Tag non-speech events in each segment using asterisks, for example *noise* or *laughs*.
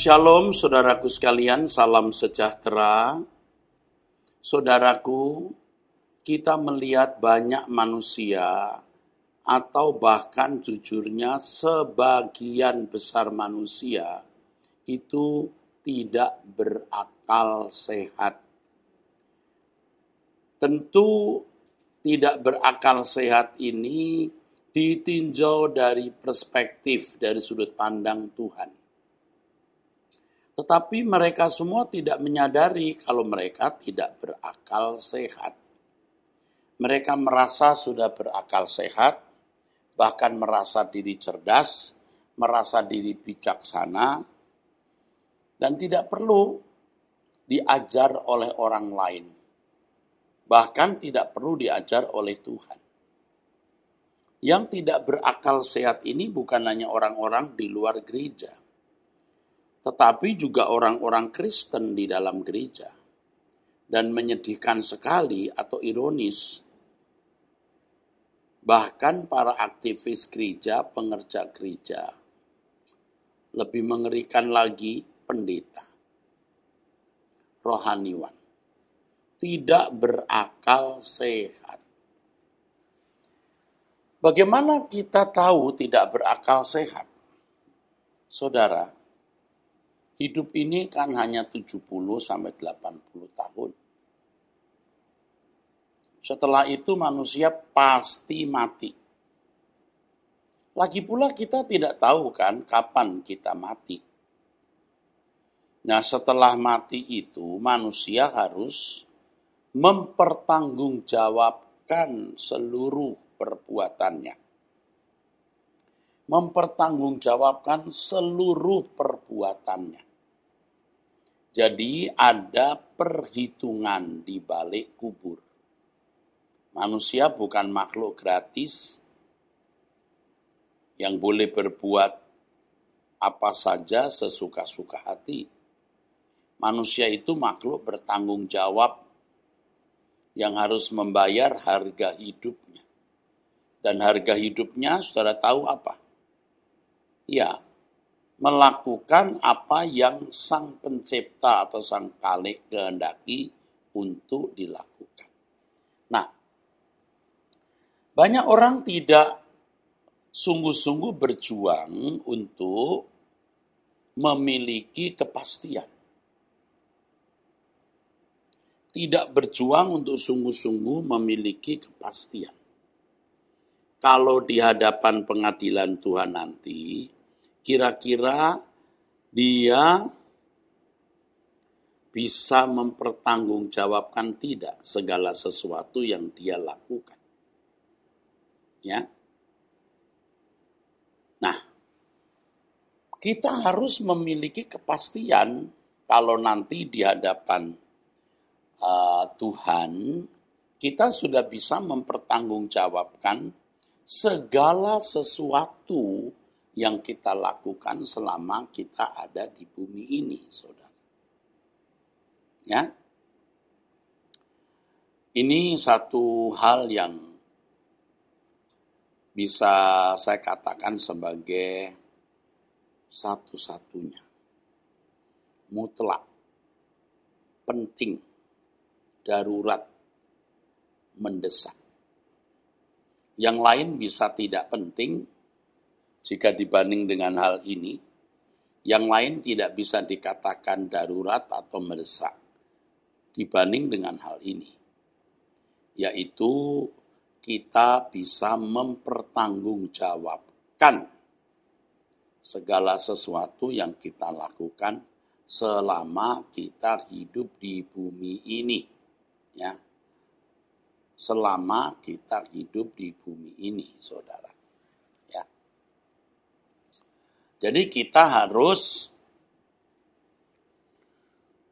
Shalom saudaraku sekalian, salam sejahtera. Saudaraku, kita melihat banyak manusia atau bahkan jujurnya sebagian besar manusia itu tidak berakal sehat. Tentu tidak berakal sehat ini ditinjau dari perspektif dari sudut pandang Tuhan. Tetapi mereka semua tidak menyadari kalau mereka tidak berakal sehat. Mereka merasa sudah berakal sehat, bahkan merasa diri cerdas, merasa diri bijaksana, dan tidak perlu diajar oleh orang lain. Bahkan tidak perlu diajar oleh Tuhan. Yang tidak berakal sehat ini bukan hanya orang-orang di luar gereja, tetapi juga orang-orang Kristen di dalam gereja. Dan menyedihkan sekali atau ironis, bahkan para aktivis gereja, pengerja gereja, lebih mengerikan lagi pendeta, rohaniwan, tidak berakal sehat. Bagaimana kita tahu tidak berakal sehat? Saudara, hidup ini kan hanya 70 sampai 80 tahun. Setelah itu manusia pasti mati. Lagi pula kita tidak tahu kan kapan kita mati. Nah setelah mati itu manusia harus mempertanggungjawabkan seluruh perbuatannya. Mempertanggungjawabkan seluruh perbuatannya. Jadi ada perhitungan di balik kubur. Manusia bukan makhluk gratis yang boleh berbuat apa saja sesuka-suka hati. Manusia itu makhluk bertanggung jawab yang harus membayar harga hidupnya. Dan harga hidupnya saudara tahu apa? Ya, melakukan apa yang sang pencipta atau sang kalik kehendaki untuk dilakukan. Nah, banyak orang tidak sungguh-sungguh berjuang untuk memiliki kepastian. Tidak berjuang untuk sungguh-sungguh memiliki kepastian. Kalau di hadapan pengadilan Tuhan nanti, kira-kira dia bisa mempertanggungjawabkan tidak segala sesuatu yang dia lakukan. Ya. Nah, kita harus memiliki kepastian kalau nanti di hadapan uh, Tuhan kita sudah bisa mempertanggungjawabkan segala sesuatu yang kita lakukan selama kita ada di bumi ini, saudara. Ya, ini satu hal yang bisa saya katakan sebagai satu-satunya. Mutlak, penting, darurat, mendesak. Yang lain bisa tidak penting jika dibanding dengan hal ini. Yang lain tidak bisa dikatakan darurat atau mendesak dibanding dengan hal ini. Yaitu kita bisa mempertanggungjawabkan segala sesuatu yang kita lakukan selama kita hidup di bumi ini ya selama kita hidup di bumi ini saudara ya jadi kita harus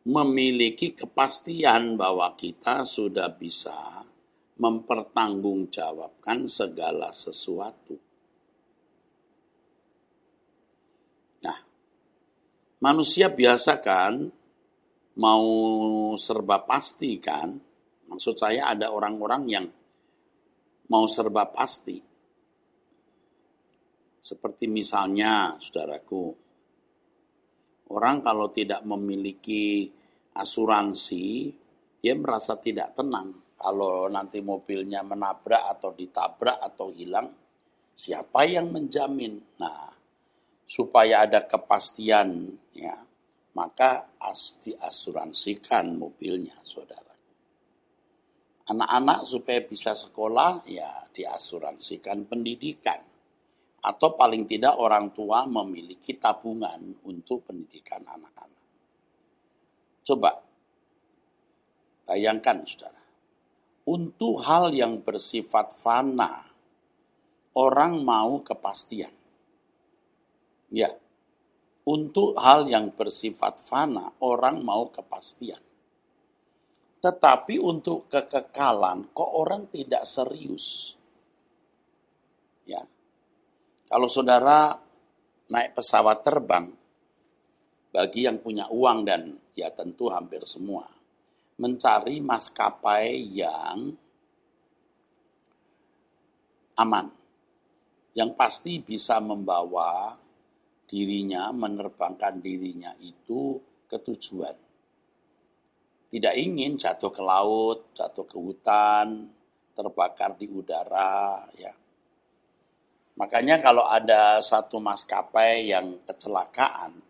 memiliki kepastian bahwa kita sudah bisa mempertanggungjawabkan segala sesuatu. Nah, manusia biasa kan mau serba pasti kan? Maksud saya ada orang-orang yang mau serba pasti. Seperti misalnya, saudaraku, Orang kalau tidak memiliki asuransi, dia merasa tidak tenang. Kalau nanti mobilnya menabrak atau ditabrak atau hilang, siapa yang menjamin? Nah, supaya ada kepastian, ya, maka as diasuransikan mobilnya, saudara. Anak-anak supaya bisa sekolah, ya diasuransikan pendidikan. Atau paling tidak orang tua memiliki tabungan untuk pendidikan anak-anak. Coba bayangkan saudara. Untuk hal yang bersifat fana, orang mau kepastian. Ya, untuk hal yang bersifat fana, orang mau kepastian. Tetapi untuk kekekalan, kok orang tidak serius? Ya, kalau saudara naik pesawat terbang, bagi yang punya uang dan ya tentu hampir semua, mencari maskapai yang aman, yang pasti bisa membawa dirinya, menerbangkan dirinya itu ke tujuan. Tidak ingin jatuh ke laut, jatuh ke hutan, terbakar di udara, ya Makanya kalau ada satu maskapai yang kecelakaan,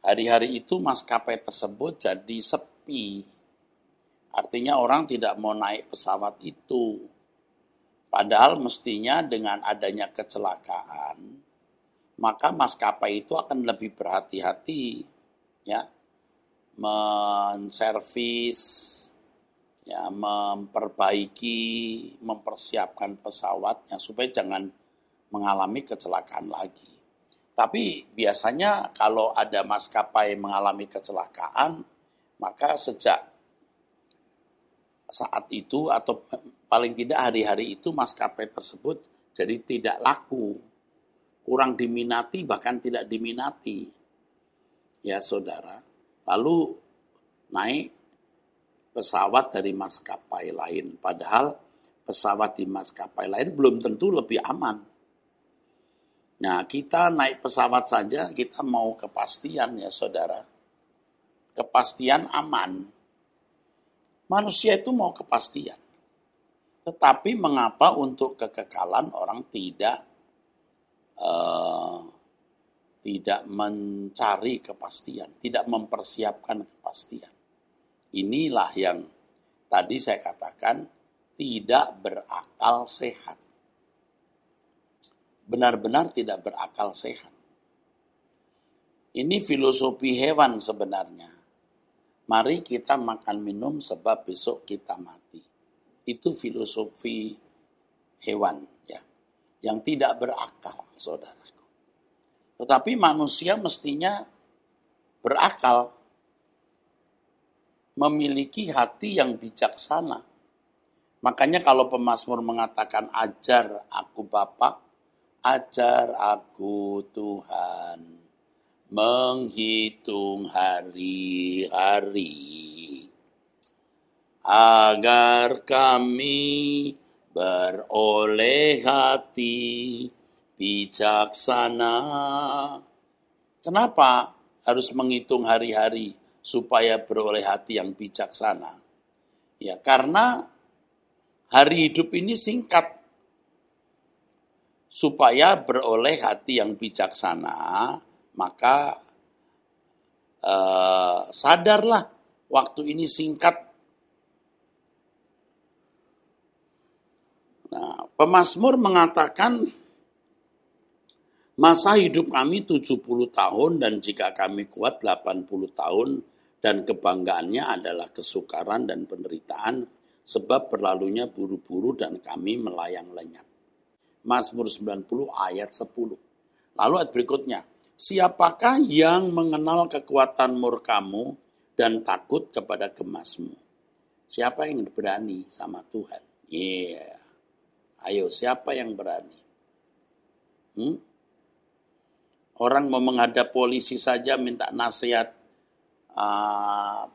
hari-hari itu maskapai tersebut jadi sepi. Artinya orang tidak mau naik pesawat itu. Padahal mestinya dengan adanya kecelakaan, maka maskapai itu akan lebih berhati-hati ya menservis ya memperbaiki mempersiapkan pesawatnya supaya jangan mengalami kecelakaan lagi. Tapi biasanya kalau ada maskapai mengalami kecelakaan, maka sejak saat itu atau paling tidak hari-hari itu maskapai tersebut jadi tidak laku, kurang diminati bahkan tidak diminati. Ya saudara, lalu naik pesawat dari maskapai lain, padahal pesawat di maskapai lain belum tentu lebih aman Nah, kita naik pesawat saja, kita mau kepastian ya saudara. Kepastian aman. Manusia itu mau kepastian. Tetapi mengapa untuk kekekalan orang tidak uh, tidak mencari kepastian, tidak mempersiapkan kepastian. Inilah yang tadi saya katakan tidak berakal sehat benar-benar tidak berakal sehat. Ini filosofi hewan sebenarnya. Mari kita makan minum sebab besok kita mati. Itu filosofi hewan ya, yang tidak berakal, saudaraku. Tetapi manusia mestinya berakal, memiliki hati yang bijaksana. Makanya kalau pemazmur mengatakan ajar aku Bapak, Ajar aku Tuhan menghitung hari-hari agar kami beroleh hati bijaksana. Kenapa harus menghitung hari-hari supaya beroleh hati yang bijaksana? Ya, karena hari hidup ini singkat supaya beroleh hati yang bijaksana, maka eh, sadarlah waktu ini singkat. Nah, pemazmur mengatakan masa hidup kami 70 tahun dan jika kami kuat 80 tahun dan kebanggaannya adalah kesukaran dan penderitaan sebab berlalunya buru-buru dan kami melayang lenyap. Mazmur 90 ayat 10. Lalu ayat berikutnya, siapakah yang mengenal kekuatan murkamu dan takut kepada gemasmu? Siapa yang berani sama Tuhan? Iya. Yeah. Ayo, siapa yang berani? Hmm? Orang mau menghadap polisi saja minta nasihat uh,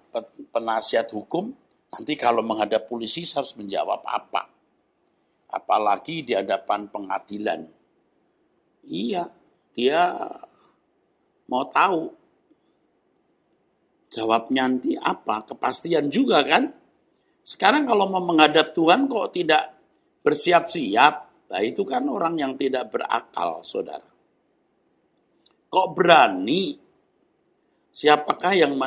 penasihat hukum, nanti kalau menghadap polisi harus menjawab apa? Apalagi di hadapan pengadilan. Iya, dia mau tahu Jawabnya nanti apa? Kepastian juga kan? Sekarang kalau mau menghadap Tuhan kok tidak bersiap-siap, nah itu kan orang yang tidak berakal, saudara. Kok berani? Siapakah yang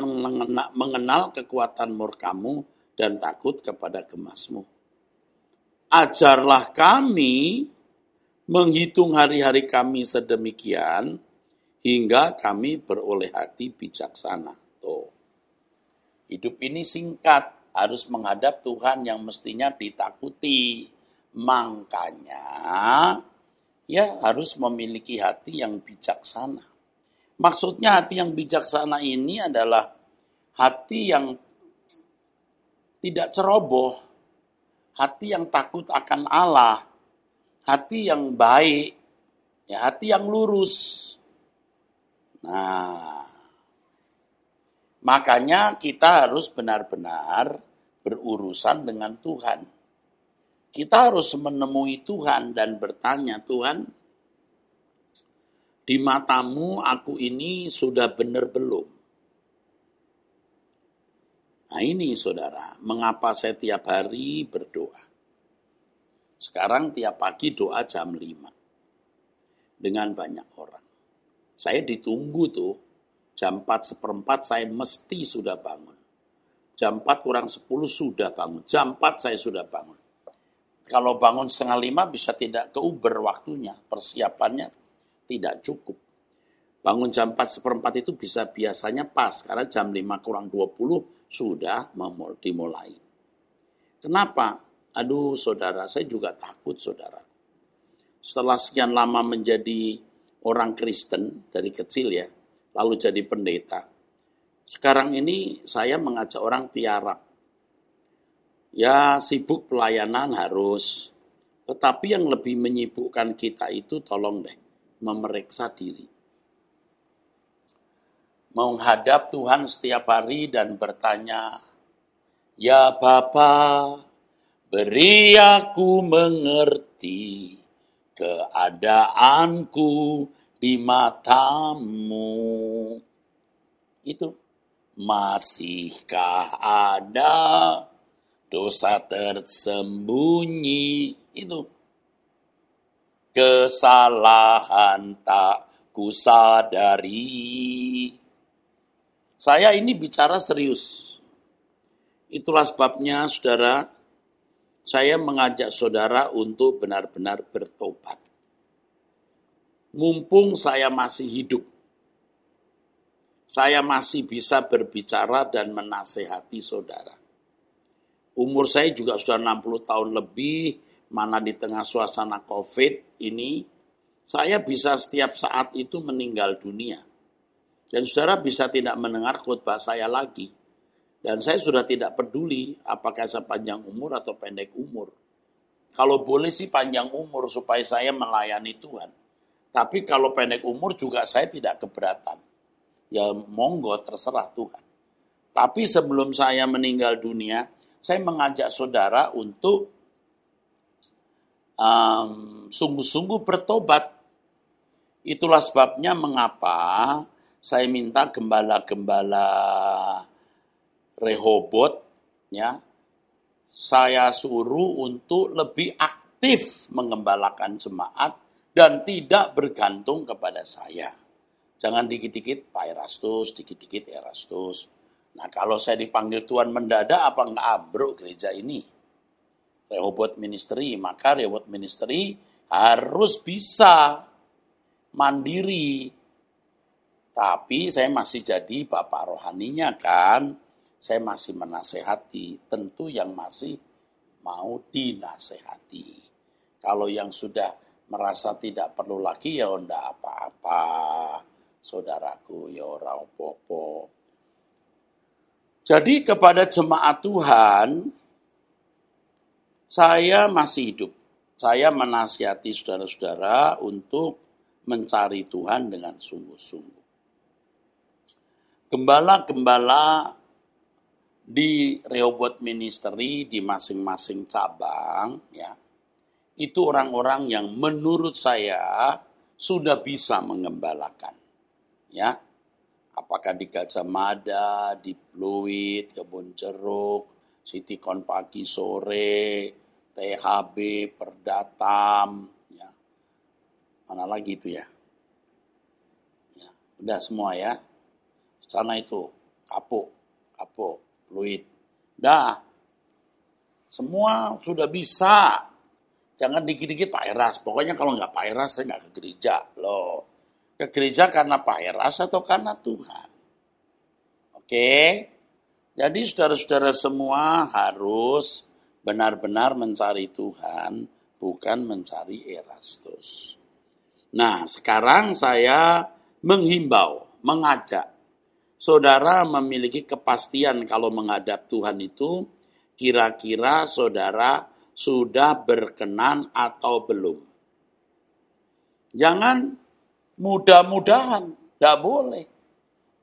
mengenal kekuatan murkamu dan takut kepada gemasmu? Ajarlah kami menghitung hari-hari kami sedemikian hingga kami beroleh hati bijaksana. Tuh. Hidup ini singkat, harus menghadap Tuhan yang mestinya ditakuti. Makanya ya harus memiliki hati yang bijaksana. Maksudnya hati yang bijaksana ini adalah hati yang tidak ceroboh, hati yang takut akan Allah, hati yang baik, ya hati yang lurus. Nah, makanya kita harus benar-benar berurusan dengan Tuhan. Kita harus menemui Tuhan dan bertanya, Tuhan, di matamu aku ini sudah benar belum? Nah ini saudara, mengapa saya tiap hari berdoa? Sekarang tiap pagi doa jam 5. Dengan banyak orang. Saya ditunggu tuh, jam 4 seperempat saya mesti sudah bangun. Jam 4 kurang 10 sudah bangun. Jam 4 saya sudah bangun. Kalau bangun setengah lima bisa tidak ke Uber waktunya. Persiapannya tidak cukup. Bangun jam 4 seperempat itu bisa biasanya pas, karena jam 5 kurang 20 sudah dimulai. Kenapa? Aduh saudara, saya juga takut saudara. Setelah sekian lama menjadi orang Kristen dari kecil ya, lalu jadi pendeta. Sekarang ini saya mengajak orang tiarap. Ya sibuk pelayanan harus, tetapi yang lebih menyibukkan kita itu tolong deh memeriksa diri. Menghadap Tuhan setiap hari dan bertanya, Ya Bapa, beri aku mengerti keadaanku di matamu. Itu. Masihkah ada dosa tersembunyi? Itu kesalahan tak kusadari. Saya ini bicara serius. Itulah sebabnya saudara, saya mengajak saudara untuk benar-benar bertobat. Mumpung saya masih hidup, saya masih bisa berbicara dan menasehati saudara. Umur saya juga sudah 60 tahun lebih, mana di tengah suasana COVID ini, saya bisa setiap saat itu meninggal dunia. Dan saudara bisa tidak mendengar khotbah saya lagi. Dan saya sudah tidak peduli apakah saya panjang umur atau pendek umur. Kalau boleh sih panjang umur supaya saya melayani Tuhan. Tapi kalau pendek umur juga saya tidak keberatan. Ya monggo terserah Tuhan. Tapi sebelum saya meninggal dunia, saya mengajak saudara untuk sungguh sungguh-sungguh bertobat. Itulah sebabnya mengapa saya minta gembala-gembala Rehobot ya saya suruh untuk lebih aktif mengembalakan jemaat dan tidak bergantung kepada saya. Jangan dikit-dikit Pak Erastus, dikit-dikit Erastus. Nah kalau saya dipanggil Tuhan mendadak apa enggak ambruk gereja ini? Rehobot Ministry, maka Rehobot Ministry harus bisa mandiri. Tapi saya masih jadi bapak rohaninya kan, saya masih menasehati, tentu yang masih mau dinasehati. Kalau yang sudah merasa tidak perlu lagi ya ndak apa-apa, saudaraku ya ora opo Jadi kepada jemaat Tuhan, saya masih hidup. Saya menasihati saudara-saudara untuk mencari Tuhan dengan sungguh-sungguh. Gembala-gembala di Rehoboth Ministry di masing-masing cabang ya itu orang-orang yang menurut saya sudah bisa mengembalakan ya Apakah di Gajah Mada, di Pluit, Kebun Ceruk, Sitikon pagi sore, THB, Perdatam, ya. Mana lagi itu ya? Ya, udah semua ya. Sana itu, kapuk, kapuk, Pluit. Dah, semua sudah bisa. Jangan dikit-dikit Pak Eras. Pokoknya kalau nggak Pak Eras, saya nggak ke gereja. Loh, ke gereja karena Pak Eras atau karena Tuhan? Oke? Jadi saudara-saudara semua harus benar-benar mencari Tuhan, bukan mencari Erastus. Nah, sekarang saya menghimbau, mengajak saudara memiliki kepastian kalau menghadap Tuhan itu kira-kira saudara sudah berkenan atau belum. Jangan mudah-mudahan, tidak boleh.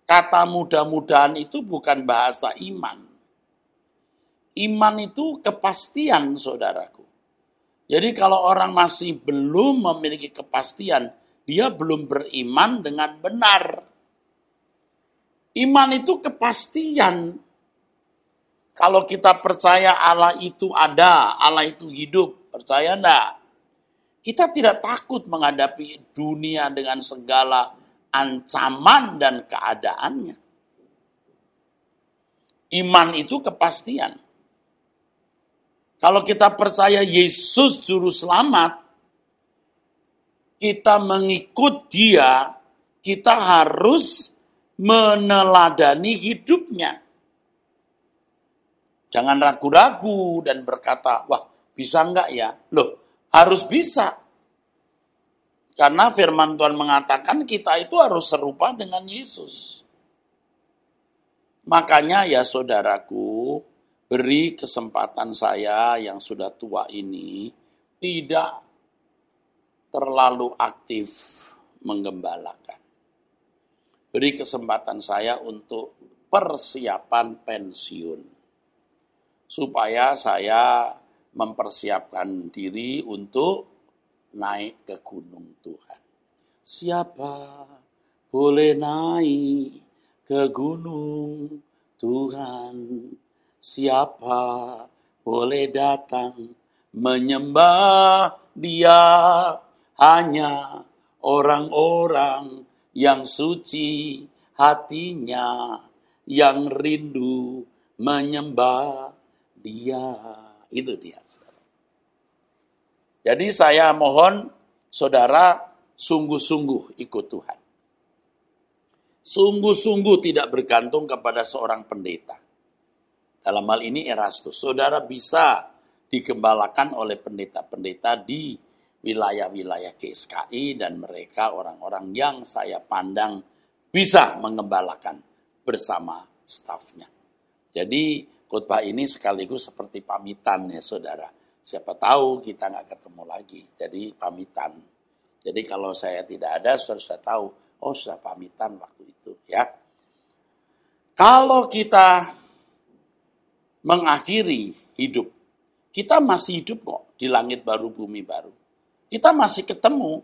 Kata mudah-mudahan itu bukan bahasa iman. Iman itu kepastian, saudaraku. Jadi kalau orang masih belum memiliki kepastian, dia belum beriman dengan benar. Iman itu kepastian, kalau kita percaya Allah itu ada, Allah itu hidup, percaya enggak? Kita tidak takut menghadapi dunia dengan segala ancaman dan keadaannya. Iman itu kepastian. Kalau kita percaya Yesus juru selamat, kita mengikut dia, kita harus meneladani hidupnya. Jangan ragu-ragu dan berkata, wah bisa enggak ya? Loh, harus bisa. Karena firman Tuhan mengatakan kita itu harus serupa dengan Yesus. Makanya ya saudaraku, beri kesempatan saya yang sudah tua ini tidak terlalu aktif menggembalakan. Beri kesempatan saya untuk persiapan pensiun supaya saya mempersiapkan diri untuk naik ke gunung Tuhan. Siapa boleh naik ke gunung Tuhan? Siapa boleh datang menyembah Dia? Hanya orang-orang yang suci hatinya, yang rindu menyembah dia. Itu dia. Saudara. Jadi saya mohon saudara sungguh-sungguh ikut Tuhan. Sungguh-sungguh tidak bergantung kepada seorang pendeta. Dalam hal ini Erastus. Saudara bisa digembalakan oleh pendeta-pendeta di wilayah-wilayah KSKI dan mereka orang-orang yang saya pandang bisa mengembalakan bersama stafnya. Jadi khotbah ini sekaligus seperti pamitan ya saudara. Siapa tahu kita nggak ketemu lagi, jadi pamitan. Jadi kalau saya tidak ada, saudara sudah tahu, oh sudah pamitan waktu itu ya. Kalau kita mengakhiri hidup, kita masih hidup kok di langit baru, bumi baru. Kita masih ketemu,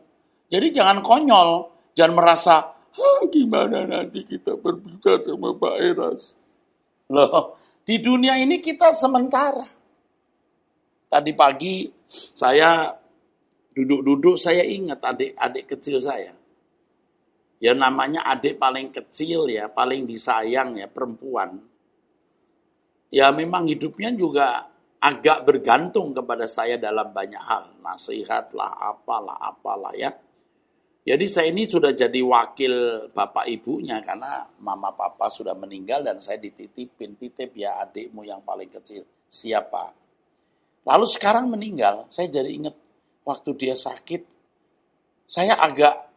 jadi jangan konyol, jangan merasa, gimana nanti kita berbicara sama Pak Eras. Loh, di dunia ini kita sementara. Tadi pagi saya duduk-duduk saya ingat adik-adik kecil saya. Ya namanya adik paling kecil ya, paling disayang ya perempuan. Ya memang hidupnya juga agak bergantung kepada saya dalam banyak hal. Nasihat lah, apalah, apalah ya. Jadi saya ini sudah jadi wakil bapak ibunya karena mama papa sudah meninggal dan saya dititipin, titip ya adikmu yang paling kecil. Siapa? Lalu sekarang meninggal, saya jadi ingat waktu dia sakit, saya agak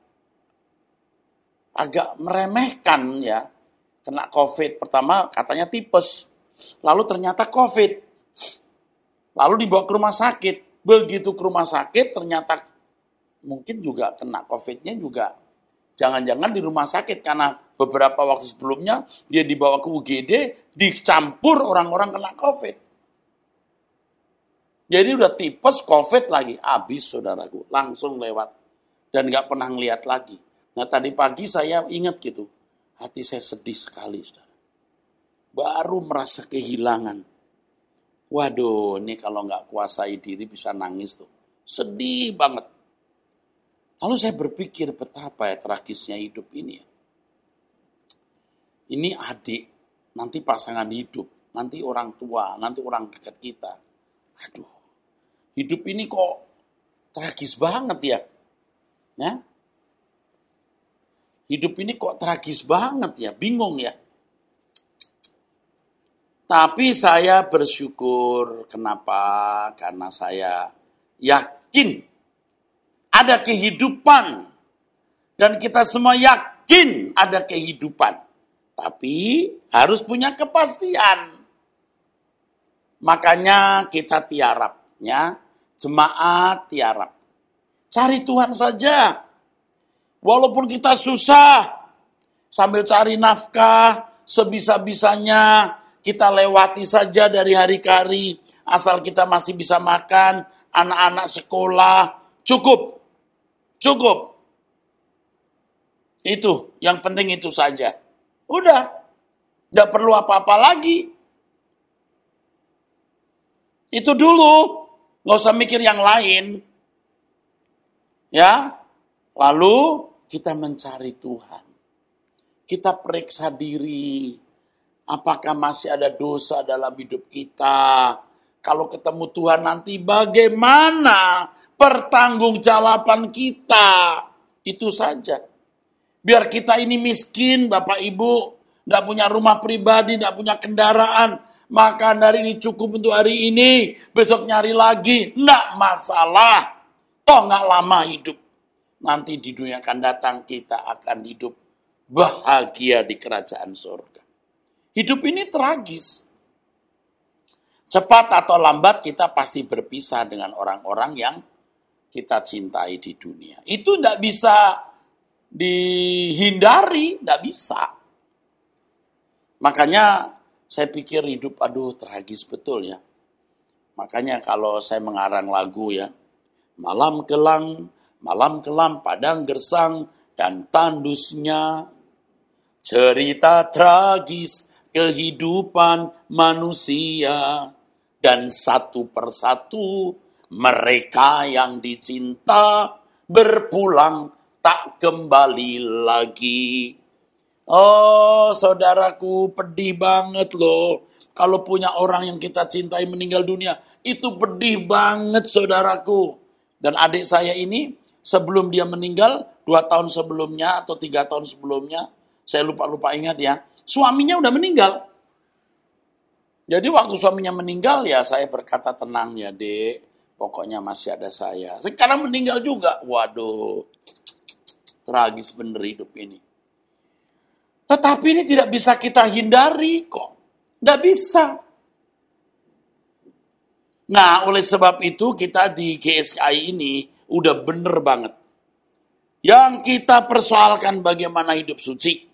agak meremehkan ya kena COVID. Pertama katanya tipes, lalu ternyata COVID. Lalu dibawa ke rumah sakit. Begitu ke rumah sakit ternyata mungkin juga kena COVID-nya juga jangan-jangan di rumah sakit karena beberapa waktu sebelumnya dia dibawa ke UGD dicampur orang-orang kena COVID. Jadi udah tipes COVID lagi, habis saudaraku, langsung lewat dan nggak pernah ngeliat lagi. Nah tadi pagi saya ingat gitu, hati saya sedih sekali, saudara. Baru merasa kehilangan. Waduh, ini kalau nggak kuasai diri bisa nangis tuh. Sedih banget. Lalu saya berpikir betapa ya tragisnya hidup ini ya. Ini adik, nanti pasangan hidup, nanti orang tua, nanti orang dekat kita. Aduh, hidup ini kok tragis banget ya. Ya, hidup ini kok tragis banget ya, bingung ya. Tapi saya bersyukur kenapa? Karena saya yakin ada kehidupan dan kita semua yakin ada kehidupan. Tapi harus punya kepastian. Makanya kita tiarap ya, jemaat tiarap. Cari Tuhan saja. Walaupun kita susah, sambil cari nafkah, sebisa-bisanya kita lewati saja dari hari ke hari, asal kita masih bisa makan, anak-anak sekolah, cukup. Cukup. Itu, yang penting itu saja. Udah, tidak perlu apa-apa lagi. Itu dulu, nggak usah mikir yang lain. Ya, lalu kita mencari Tuhan. Kita periksa diri, apakah masih ada dosa dalam hidup kita. Kalau ketemu Tuhan nanti bagaimana pertanggungjawaban kita. Itu saja. Biar kita ini miskin, Bapak Ibu, tidak punya rumah pribadi, tidak punya kendaraan, makan hari ini cukup untuk hari ini, besok nyari lagi, tidak masalah. Toh nggak lama hidup nanti di dunia akan datang kita akan hidup bahagia di kerajaan surga. Hidup ini tragis. Cepat atau lambat kita pasti berpisah dengan orang-orang yang kita cintai di dunia. Itu tidak bisa dihindari, tidak bisa. Makanya saya pikir hidup aduh tragis betul ya. Makanya kalau saya mengarang lagu ya, malam kelang malam kelam padang gersang dan tandusnya. Cerita tragis kehidupan manusia dan satu persatu mereka yang dicinta berpulang tak kembali lagi. Oh, saudaraku, pedih banget loh. Kalau punya orang yang kita cintai meninggal dunia, itu pedih banget, saudaraku. Dan adik saya ini sebelum dia meninggal, dua tahun sebelumnya atau tiga tahun sebelumnya, saya lupa-lupa ingat ya, suaminya udah meninggal. Jadi waktu suaminya meninggal ya saya berkata tenang ya dek, pokoknya masih ada saya. Sekarang meninggal juga, waduh, tragis bener hidup ini. Tetapi ini tidak bisa kita hindari kok. Tidak bisa. Nah, oleh sebab itu kita di GSKI ini udah bener banget. Yang kita persoalkan bagaimana hidup suci.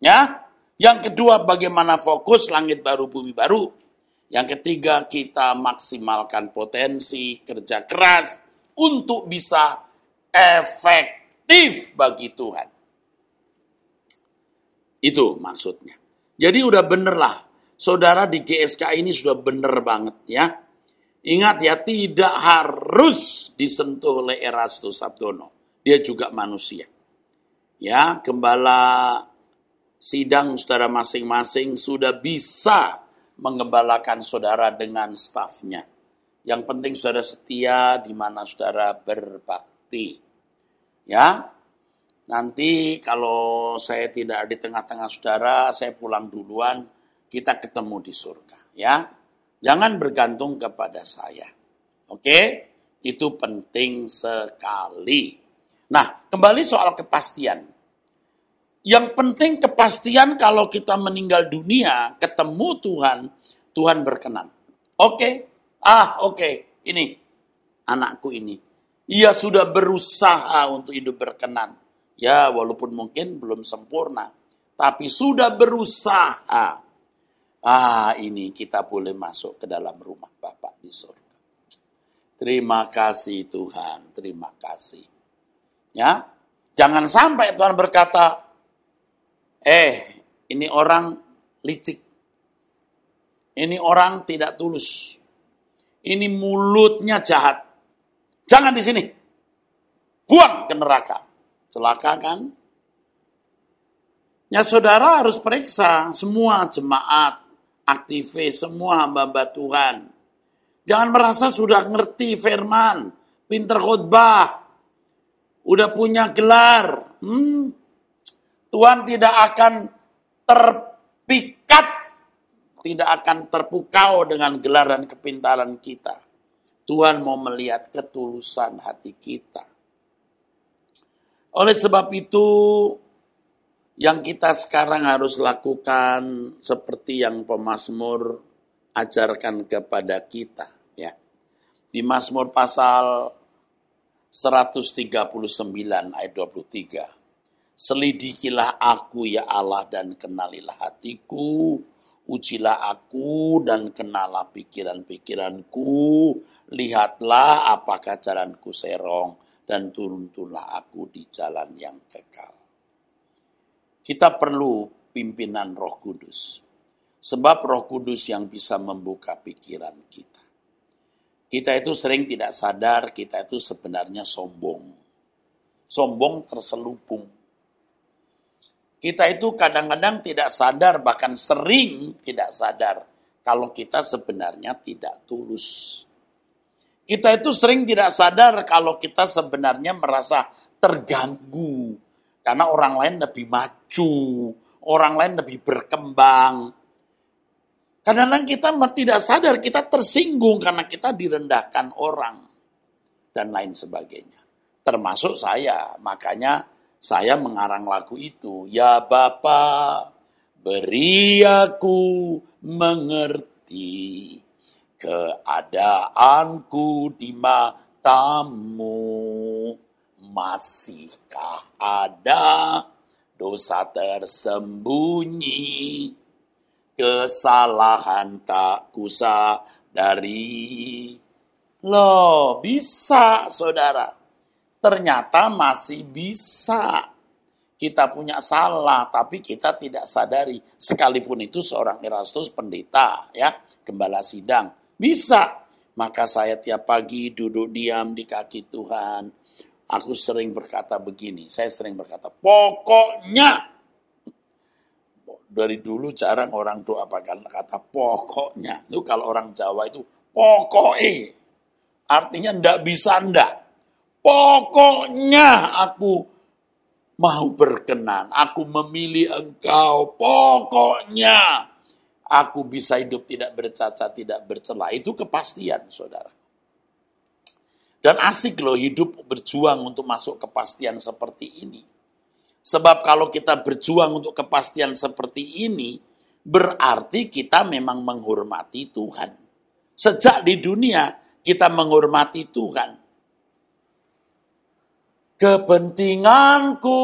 Ya. Yang kedua bagaimana fokus langit baru bumi baru. Yang ketiga kita maksimalkan potensi kerja keras untuk bisa efektif bagi Tuhan. Itu maksudnya. Jadi udah bener lah. Saudara di GSK ini sudah bener banget ya. Ingat ya, tidak harus disentuh oleh Erastus Sabdono. Dia juga manusia. Ya, gembala sidang saudara masing-masing sudah bisa mengembalakan saudara dengan stafnya. Yang penting saudara setia di mana saudara berbakti. Ya, nanti kalau saya tidak di tengah-tengah saudara, saya pulang duluan, kita ketemu di surga. Ya, Jangan bergantung kepada saya. Oke? Itu penting sekali. Nah, kembali soal kepastian. Yang penting kepastian kalau kita meninggal dunia, ketemu Tuhan, Tuhan berkenan. Oke, ah oke, ini anakku ini. Ia sudah berusaha untuk hidup berkenan. Ya, walaupun mungkin belum sempurna. Tapi sudah berusaha Ah, ini kita boleh masuk ke dalam rumah Bapak di surga. Terima kasih Tuhan, terima kasih. Ya, jangan sampai Tuhan berkata, Eh, ini orang licik. Ini orang tidak tulus. Ini mulutnya jahat. Jangan di sini. Buang ke neraka. Celaka kan? Ya saudara harus periksa semua jemaat, aktivis, semua hamba-hamba Tuhan. Jangan merasa sudah ngerti firman, pinter khutbah, udah punya gelar. Hmm, Tuhan tidak akan terpikat, tidak akan terpukau dengan gelar dan kepintaran kita. Tuhan mau melihat ketulusan hati kita. Oleh sebab itu, yang kita sekarang harus lakukan seperti yang pemazmur ajarkan kepada kita ya. Di Mazmur pasal 139 ayat 23. Selidikilah aku ya Allah dan kenalilah hatiku, ujilah aku dan kenalah pikiran-pikiranku, lihatlah apakah jalanku serong dan turunlah aku di jalan yang kekal. Kita perlu pimpinan Roh Kudus. Sebab Roh Kudus yang bisa membuka pikiran kita. Kita itu sering tidak sadar kita itu sebenarnya sombong. Sombong terselubung. Kita itu kadang-kadang tidak sadar, bahkan sering tidak sadar kalau kita sebenarnya tidak tulus. Kita itu sering tidak sadar kalau kita sebenarnya merasa terganggu karena orang lain lebih maju, orang lain lebih berkembang. Kadang-kadang kita tidak sadar kita tersinggung karena kita direndahkan orang dan lain sebagainya. Termasuk saya, makanya saya mengarang lagu itu. Ya Bapa, beri aku mengerti keadaanku di matamu Masihkah ada dosa tersembunyi, kesalahan tak kusa dari Loh, bisa saudara. Ternyata masih bisa. Kita punya salah, tapi kita tidak sadari. Sekalipun itu seorang Erastus pendeta, ya, gembala sidang. Bisa. Maka saya tiap pagi duduk diam di kaki Tuhan Aku sering berkata begini, saya sering berkata, pokoknya. Dari dulu jarang orang doa pakai kata pokoknya. Itu kalau orang Jawa itu pokoknya. Artinya ndak bisa ndak. Pokoknya aku mau berkenan. Aku memilih engkau. Pokoknya aku bisa hidup tidak bercacat, tidak bercela. Itu kepastian, saudara. Dan asik loh hidup berjuang untuk masuk kepastian seperti ini. Sebab kalau kita berjuang untuk kepastian seperti ini, berarti kita memang menghormati Tuhan. Sejak di dunia kita menghormati Tuhan. Kepentinganku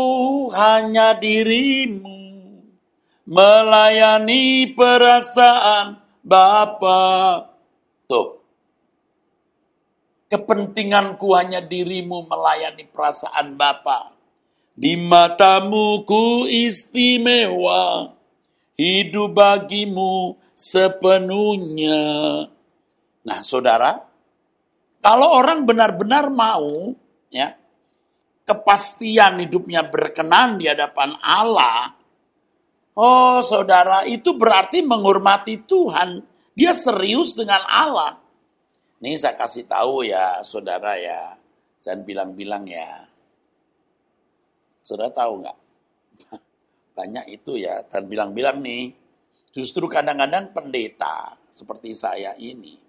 hanya dirimu, melayani perasaan Bapa. Tuh, Kepentinganku hanya dirimu melayani perasaan Bapa. Di matamu ku istimewa, hidup bagimu sepenuhnya. Nah, saudara, kalau orang benar-benar mau, ya, kepastian hidupnya berkenan di hadapan Allah, oh saudara, itu berarti menghormati Tuhan. Dia serius dengan Allah. Ini saya kasih tahu ya saudara ya, jangan bilang-bilang ya. Saudara tahu nggak? *laughs* Banyak itu ya, dan bilang-bilang nih, justru kadang-kadang pendeta seperti saya ini,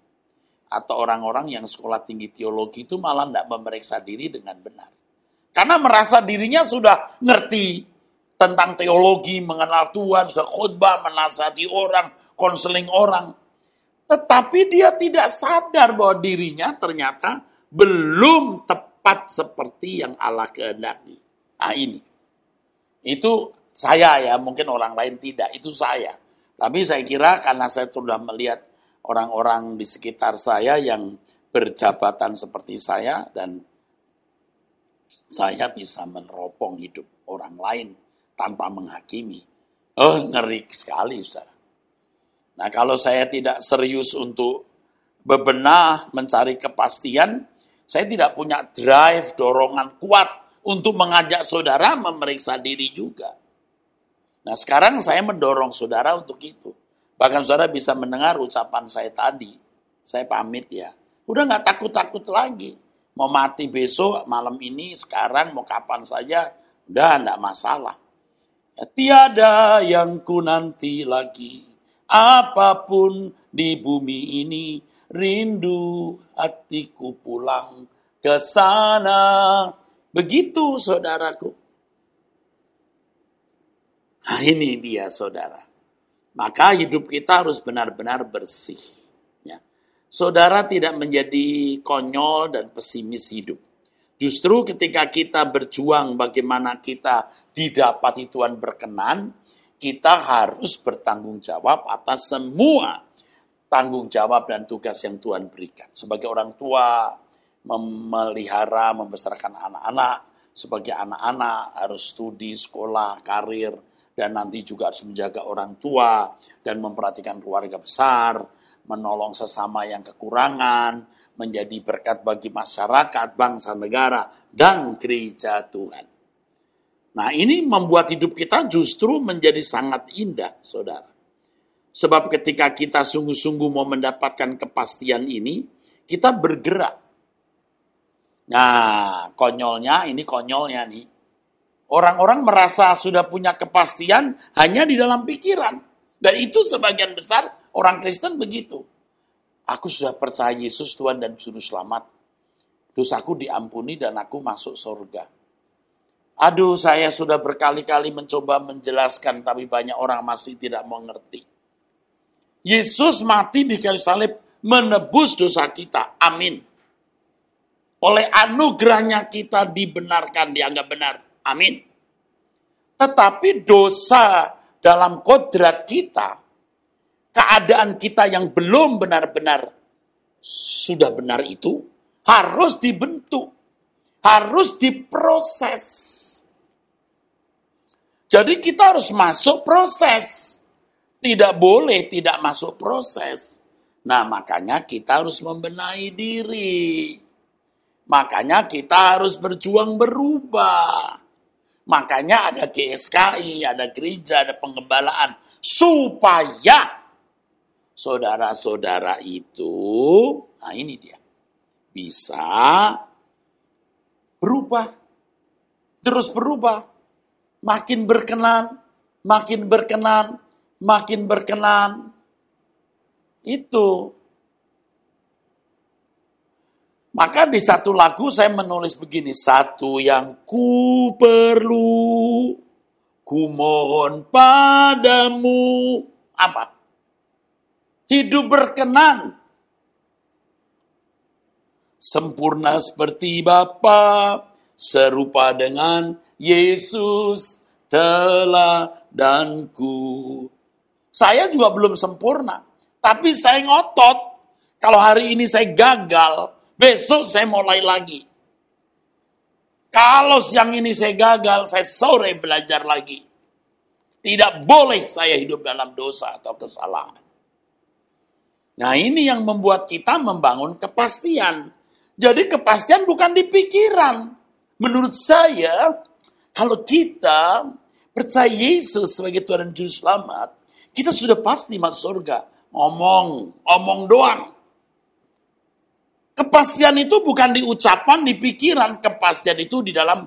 atau orang-orang yang sekolah tinggi teologi itu malah tidak memeriksa diri dengan benar. Karena merasa dirinya sudah ngerti tentang teologi, mengenal Tuhan, sudah khutbah, menasihati orang, konseling orang. Tetapi dia tidak sadar bahwa dirinya ternyata belum tepat seperti yang Allah kehendaki. Nah ini. Itu saya ya, mungkin orang lain tidak, itu saya. Tapi saya kira karena saya sudah melihat orang-orang di sekitar saya yang berjabatan seperti saya dan saya bisa meneropong hidup orang lain tanpa menghakimi. Oh, ngeri sekali, saudara. Nah, kalau saya tidak serius untuk bebenah, mencari kepastian, saya tidak punya drive, dorongan kuat untuk mengajak saudara memeriksa diri juga. Nah, sekarang saya mendorong saudara untuk itu. Bahkan saudara bisa mendengar ucapan saya tadi. Saya pamit ya. Udah nggak takut-takut lagi. Mau mati besok, malam ini, sekarang, mau kapan saja, udah nggak masalah. Ya, tiada yang ku nanti lagi, apa pun di bumi ini, rindu hatiku pulang ke sana. Begitu saudaraku. Nah, ini dia saudara. Maka hidup kita harus benar-benar bersih. Saudara tidak menjadi konyol dan pesimis hidup. Justru ketika kita berjuang bagaimana kita didapati Tuhan berkenan, kita harus bertanggung jawab atas semua tanggung jawab dan tugas yang Tuhan berikan. Sebagai orang tua, memelihara, membesarkan anak-anak, sebagai anak-anak harus studi, sekolah, karir, dan nanti juga harus menjaga orang tua dan memperhatikan keluarga besar, menolong sesama yang kekurangan, menjadi berkat bagi masyarakat, bangsa, negara, dan gereja Tuhan. Nah ini membuat hidup kita justru menjadi sangat indah, saudara. Sebab ketika kita sungguh-sungguh mau mendapatkan kepastian ini, kita bergerak. Nah, konyolnya, ini konyolnya nih Orang-orang merasa sudah punya kepastian hanya di dalam pikiran. Dan itu sebagian besar orang Kristen begitu. Aku sudah percaya Yesus Tuhan dan Juru Selamat. Dosaku diampuni dan aku masuk surga. Aduh, saya sudah berkali-kali mencoba menjelaskan, tapi banyak orang masih tidak mengerti. Yesus mati di kayu salib menebus dosa kita. Amin. Oleh anugerahnya kita dibenarkan, dianggap benar. Amin. Tetapi dosa dalam kodrat kita, keadaan kita yang belum benar-benar sudah benar itu, harus dibentuk, harus diproses. Jadi kita harus masuk proses. Tidak boleh tidak masuk proses. Nah makanya kita harus membenahi diri. Makanya kita harus berjuang berubah. Makanya ada GSKI, ada gereja, ada pengembalaan. Supaya saudara-saudara itu, nah ini dia, bisa berubah. Terus berubah. Makin berkenan, makin berkenan, makin berkenan. Itu maka di satu lagu saya menulis begini, satu yang ku perlu, ku mohon padamu. Apa? Hidup berkenan. Sempurna seperti Bapa, serupa dengan Yesus teladanku. Saya juga belum sempurna, tapi saya ngotot. Kalau hari ini saya gagal, Besok saya mulai lagi. Kalau siang ini saya gagal, saya sore belajar lagi. Tidak boleh saya hidup dalam dosa atau kesalahan. Nah ini yang membuat kita membangun kepastian. Jadi kepastian bukan di pikiran. Menurut saya, kalau kita percaya Yesus sebagai Tuhan dan Juru Selamat, kita sudah pasti masuk surga. Ngomong, omong doang. Kepastian itu bukan di ucapan, di pikiran. Kepastian itu di dalam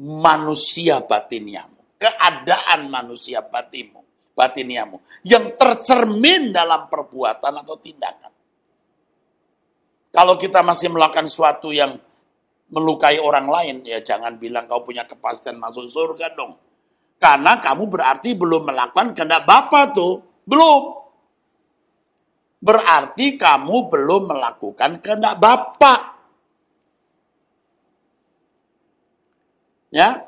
manusia batiniamu. Keadaan manusia batinmu, batiniamu. Yang tercermin dalam perbuatan atau tindakan. Kalau kita masih melakukan sesuatu yang melukai orang lain, ya jangan bilang kau punya kepastian masuk surga dong. Karena kamu berarti belum melakukan kehendak Bapa tuh. Belum berarti kamu belum melakukan kehendak Bapak. Ya.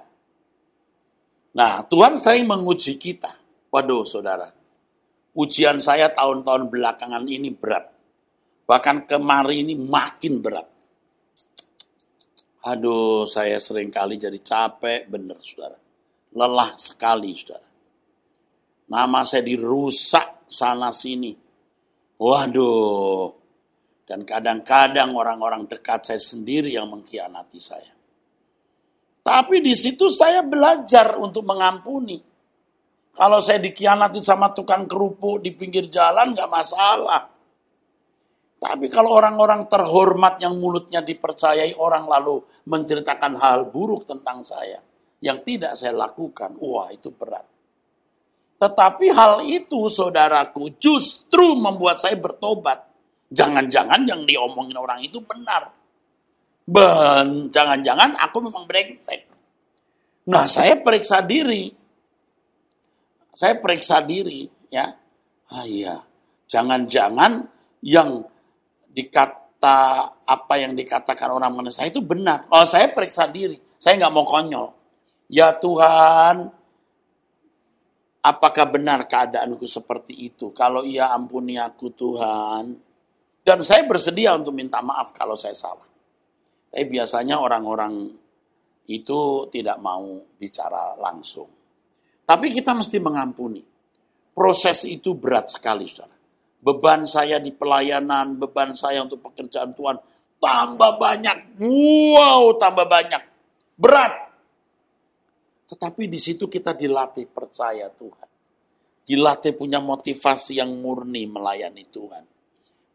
Nah, Tuhan sering menguji kita. Waduh, saudara. Ujian saya tahun-tahun belakangan ini berat. Bahkan kemarin ini makin berat. Aduh, saya sering kali jadi capek, bener, saudara. Lelah sekali, saudara. Nama saya dirusak sana sini. Waduh. Dan kadang-kadang orang-orang dekat saya sendiri yang mengkhianati saya. Tapi di situ saya belajar untuk mengampuni. Kalau saya dikhianati sama tukang kerupuk di pinggir jalan nggak masalah. Tapi kalau orang-orang terhormat yang mulutnya dipercayai orang lalu menceritakan hal buruk tentang saya yang tidak saya lakukan, wah itu berat. Tetapi hal itu saudaraku justru membuat saya bertobat. Jangan-jangan yang diomongin orang itu benar. Ben, jangan-jangan aku memang brengsek. Nah, saya periksa diri. Saya periksa diri, ya. Ah iya, jangan-jangan yang dikata apa yang dikatakan orang mengenai saya itu benar. Oh, saya periksa diri. Saya nggak mau konyol. Ya Tuhan, apakah benar keadaanku seperti itu? Kalau iya ampuni aku Tuhan. Dan saya bersedia untuk minta maaf kalau saya salah. Tapi biasanya orang-orang itu tidak mau bicara langsung. Tapi kita mesti mengampuni. Proses itu berat sekali, saudara. Beban saya di pelayanan, beban saya untuk pekerjaan Tuhan, tambah banyak. Wow, tambah banyak. Berat. Tetapi di situ kita dilatih percaya Tuhan. Dilatih punya motivasi yang murni melayani Tuhan.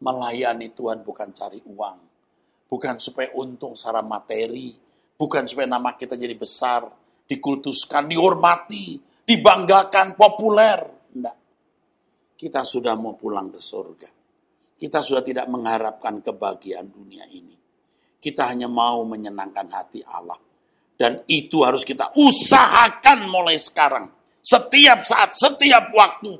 Melayani Tuhan bukan cari uang bukan supaya untung secara materi, bukan supaya nama kita jadi besar, dikultuskan, dihormati, dibanggakan, populer. Enggak. Kita sudah mau pulang ke surga. Kita sudah tidak mengharapkan kebahagiaan dunia ini. Kita hanya mau menyenangkan hati Allah. Dan itu harus kita usahakan mulai sekarang. Setiap saat, setiap waktu.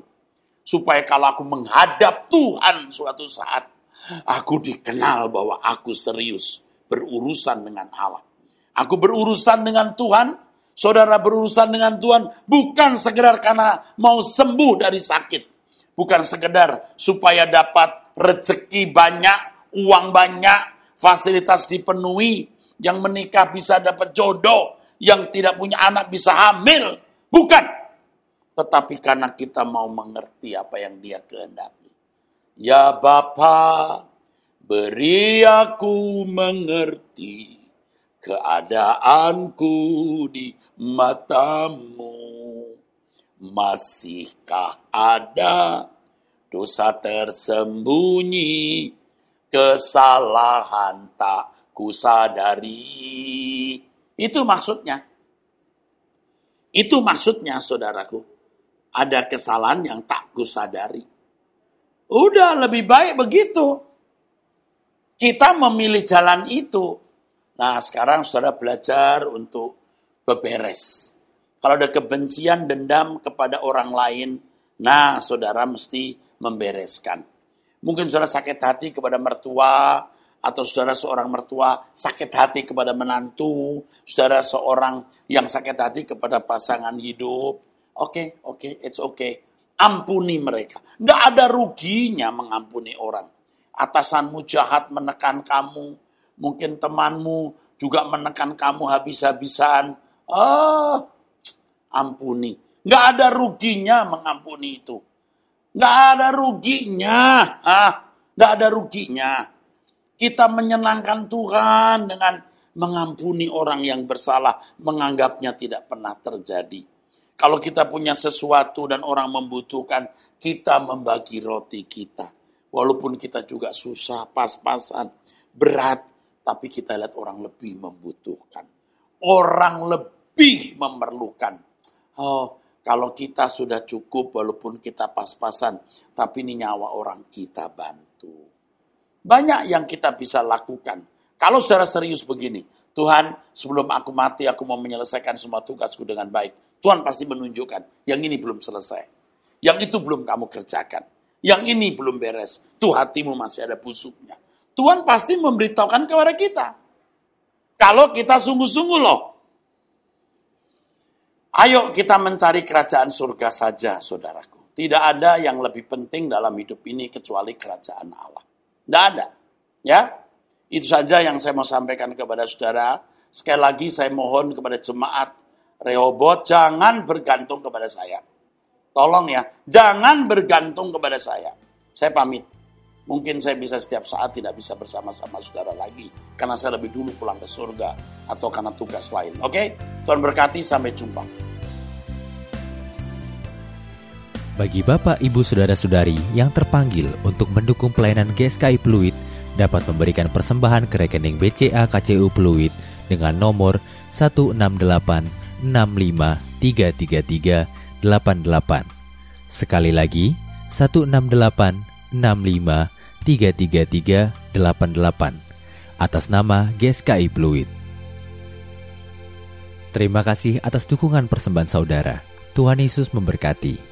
Supaya kalau aku menghadap Tuhan suatu saat, Aku dikenal bahwa aku serius berurusan dengan Allah. Aku berurusan dengan Tuhan, saudara berurusan dengan Tuhan bukan sekedar karena mau sembuh dari sakit. Bukan sekedar supaya dapat rezeki banyak, uang banyak, fasilitas dipenuhi, yang menikah bisa dapat jodoh, yang tidak punya anak bisa hamil. Bukan. Tetapi karena kita mau mengerti apa yang dia kehendaki. Ya Bapa, beri aku mengerti keadaanku di matamu. Masihkah ada dosa tersembunyi, kesalahan tak kusadari. Itu maksudnya. Itu maksudnya saudaraku. Ada kesalahan yang tak kusadari. Udah lebih baik begitu. Kita memilih jalan itu. Nah sekarang saudara belajar untuk beberes. Kalau ada kebencian, dendam kepada orang lain, nah saudara mesti membereskan. Mungkin saudara sakit hati kepada mertua, atau saudara seorang mertua sakit hati kepada menantu, saudara seorang yang sakit hati kepada pasangan hidup. Oke, okay, oke, okay, it's okay ampuni mereka. Tidak ada ruginya mengampuni orang. Atasanmu jahat menekan kamu, mungkin temanmu juga menekan kamu habis-habisan. Oh, ampuni. Nggak ada ruginya mengampuni itu. Nggak ada ruginya. Ah, nggak ada ruginya. Kita menyenangkan Tuhan dengan mengampuni orang yang bersalah, menganggapnya tidak pernah terjadi. Kalau kita punya sesuatu dan orang membutuhkan, kita membagi roti kita. Walaupun kita juga susah, pas-pasan, berat, tapi kita lihat orang lebih membutuhkan. Orang lebih memerlukan. Oh, kalau kita sudah cukup walaupun kita pas-pasan, tapi ini nyawa orang kita bantu. Banyak yang kita bisa lakukan. Kalau saudara serius begini, Tuhan sebelum aku mati aku mau menyelesaikan semua tugasku dengan baik Tuhan pasti menunjukkan, yang ini belum selesai. Yang itu belum kamu kerjakan. Yang ini belum beres. Tuh hatimu masih ada busuknya. Tuhan pasti memberitahukan kepada kita. Kalau kita sungguh-sungguh loh. Ayo kita mencari kerajaan surga saja, saudaraku. Tidak ada yang lebih penting dalam hidup ini kecuali kerajaan Allah. Tidak ada. Ya, itu saja yang saya mau sampaikan kepada saudara. Sekali lagi saya mohon kepada jemaat Rehobot jangan bergantung kepada saya. Tolong ya, jangan bergantung kepada saya. Saya pamit. Mungkin saya bisa setiap saat tidak bisa bersama-sama saudara lagi. Karena saya lebih dulu pulang ke surga. Atau karena tugas lain. Oke? Tuhan berkati, sampai jumpa. Bagi Bapak, Ibu, Saudara-saudari yang terpanggil untuk mendukung pelayanan GSKI Pluit dapat memberikan persembahan ke rekening BCA KCU Pluit dengan nomor 168 65 333 88. Sekali lagi, 168 65 33388 atas nama GSKI Fluid. Terima kasih atas dukungan persembahan saudara. Tuhan Yesus memberkati.